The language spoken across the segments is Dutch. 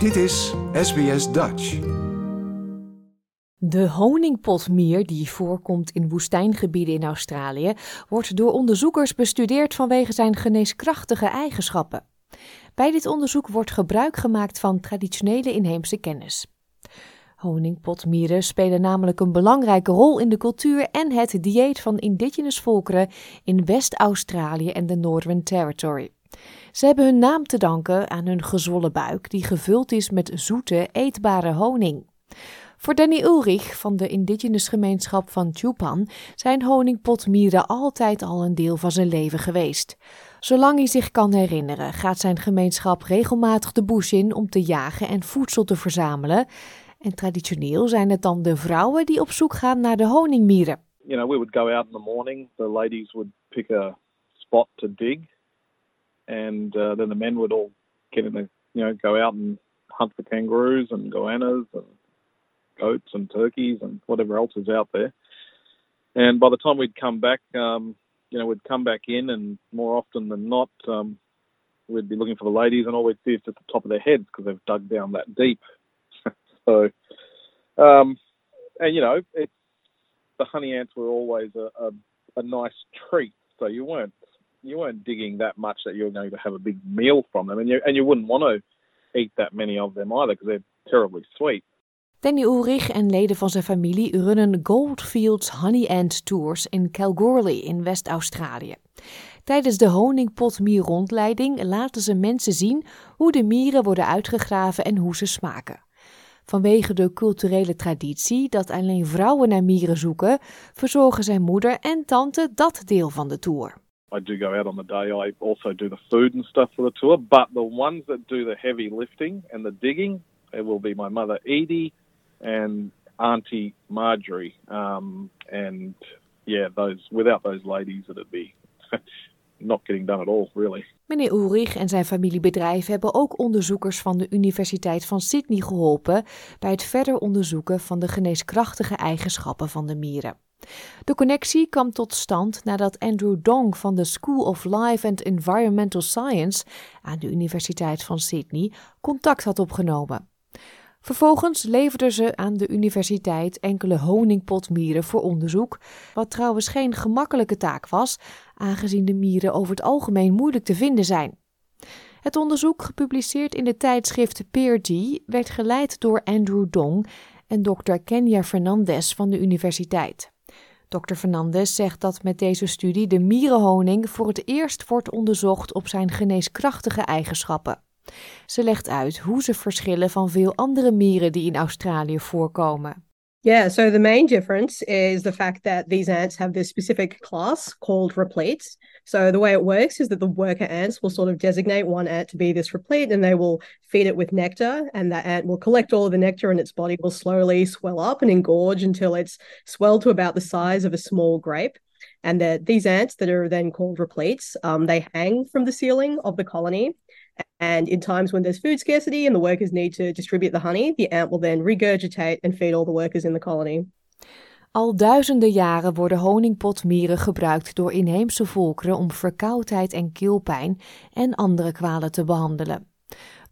Dit is SBS Dutch. De honingpotmier, die voorkomt in woestijngebieden in Australië, wordt door onderzoekers bestudeerd vanwege zijn geneeskrachtige eigenschappen. Bij dit onderzoek wordt gebruik gemaakt van traditionele inheemse kennis. Honingpotmieren spelen namelijk een belangrijke rol in de cultuur en het dieet van indigenous volkeren in West-Australië en de Northern Territory. Ze hebben hun naam te danken aan hun gezwollen buik, die gevuld is met zoete, eetbare honing. Voor Danny Ulrich van de indigenous gemeenschap van Chupan zijn honingpotmieren altijd al een deel van zijn leven geweest. Zolang hij zich kan herinneren, gaat zijn gemeenschap regelmatig de bush in om te jagen en voedsel te verzamelen. En traditioneel zijn het dan de vrouwen die op zoek gaan naar de honingmieren. You know, we would go out in the morning. The ladies would pick a spot to dig, and uh, then the men would all get in the, you know, go out and hunt for kangaroos and goannas and goats and turkeys and whatever else is out there. And by the time we'd come back, um, you know, we'd come back in, and more often than not, um, we'd be looking for the ladies, and all we'd see is just the top of their heads because they've dug down that deep. so, um, and you know, the honey ants were always a, a, a nice treat. So you weren't you weren't digging that much that you going to have a big meal from them, and you and you wouldn't want to eat that many of them either because they're terribly sweet. Danny Ulrich en leden van zijn familie runnen Goldfields Honey Ant Tours in Kalgoorlie in West-Australië. Tijdens de honingpotmier-rondleiding laten ze mensen zien hoe de mieren worden uitgegraven en hoe ze smaken. Vanwege de culturele traditie dat alleen vrouwen naar mieren zoeken, verzorgen zijn moeder en tante dat deel van de tour. I do go out on the day. I also do the food and stuff for the tour. But the ones that do the heavy lifting and the digging, it will be my mother Edie and Auntie Marjorie. Um, and yeah, those without those ladies, it'd be not getting done at all, really. Meneer Ulrich en zijn familiebedrijf hebben ook onderzoekers van de Universiteit van Sydney geholpen bij het verder onderzoeken van de geneeskrachtige eigenschappen van de mieren. De connectie kwam tot stand nadat Andrew Dong van de School of Life and Environmental Science aan de Universiteit van Sydney contact had opgenomen. Vervolgens leverden ze aan de universiteit enkele honingpotmieren voor onderzoek, wat trouwens geen gemakkelijke taak was, aangezien de mieren over het algemeen moeilijk te vinden zijn. Het onderzoek, gepubliceerd in de tijdschrift PeerG, werd geleid door Andrew Dong en Dr. Kenya Fernandez van de universiteit. Dr. Fernandez zegt dat met deze studie de mierenhoning voor het eerst wordt onderzocht op zijn geneeskrachtige eigenschappen. Ze legt uit hoe ze verschillen van veel andere mieren die in Australië voorkomen. Yeah, so the main difference is the fact that these ants have this specific class called repletes. So the way it works is that the worker ants will sort of designate one ant to be this replete and they will feed it with nectar and that ant will collect all of the nectar and its body will slowly swell up and engorge until it's swelled to about the size of a small grape. And that these ants that are then called repletes, um, they hang from the ceiling of the colony and in times when there's food scarcity and the workers need to distribute the honey, the ant will then regurgitate and feed all the workers in the colony. Al duizenden jaren worden honingpotmieren gebruikt door inheemse volkeren om verkoudheid en keelpijn en andere kwalen te behandelen.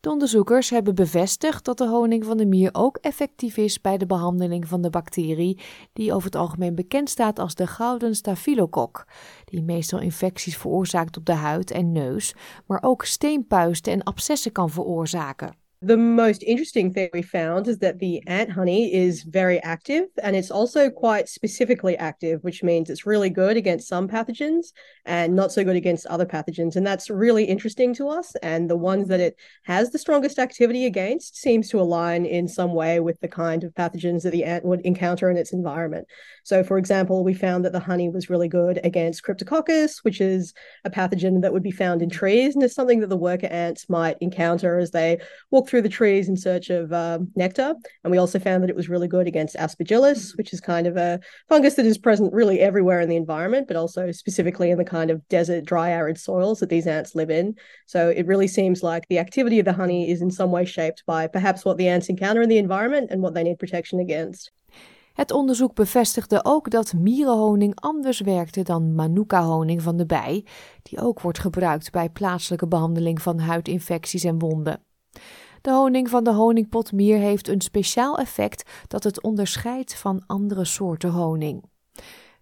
De onderzoekers hebben bevestigd dat de honing van de mier ook effectief is bij de behandeling van de bacterie die over het algemeen bekend staat als de gouden staphylococ, die meestal infecties veroorzaakt op de huid en neus, maar ook steenpuisten en abscessen kan veroorzaken. The most interesting thing we found is that the ant honey is very active and it's also quite specifically active, which means it's really good against some pathogens and not so good against other pathogens. And that's really interesting to us. And the ones that it has the strongest activity against seems to align in some way with the kind of pathogens that the ant would encounter in its environment. So, for example, we found that the honey was really good against Cryptococcus, which is a pathogen that would be found in trees and is something that the worker ants might encounter as they walk through the trees in search of uh, nectar. And we also found that it was really good against aspergillus, which is kind of a fungus that is present really everywhere in the environment, but also specifically in the kind of desert, dry, arid soils that these ants live in. So it really seems like the activity of the honey is in some way shaped by perhaps what the ants encounter in the environment and what they need protection against. Het onderzoek bevestigde ook dat mierenhoning anders werkte dan manuka-honing van de bij, die ook wordt gebruikt bij plaatselijke behandeling van huidinfecties en wonden. De honing van de honingpotmier heeft een speciaal effect dat het onderscheidt van andere soorten honing.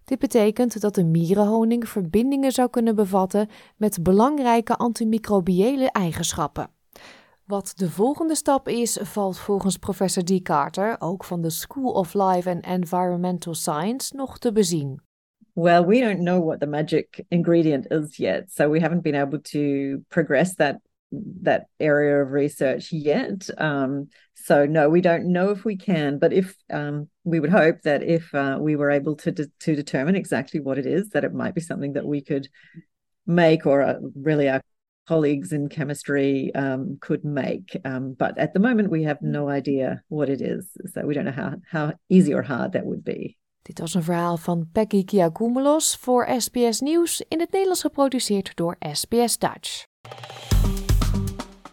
Dit betekent dat de mierenhoning verbindingen zou kunnen bevatten met belangrijke antimicrobiële eigenschappen. Wat de volgende stap is, valt volgens professor D. Carter, ook van de School of Life and Environmental Science, nog te bezien. Well, we don't know what the magic ingredient is yet, so we haven't been able to progress that that area of research yet. Um, so no, we don't know if we can, but if um, we would hope that if uh, we were able to de- to determine exactly what it is, that it might be something that we could make, or uh, really our colleagues in chemistry um, could make. Um, but at the moment, we have no idea what it is, so we don't know how how easy or hard that would be. Dit was een verhaal van Peggy Kiakoumelos voor SBS Nieuws in het Nederlands geproduceerd door SBS Dutch.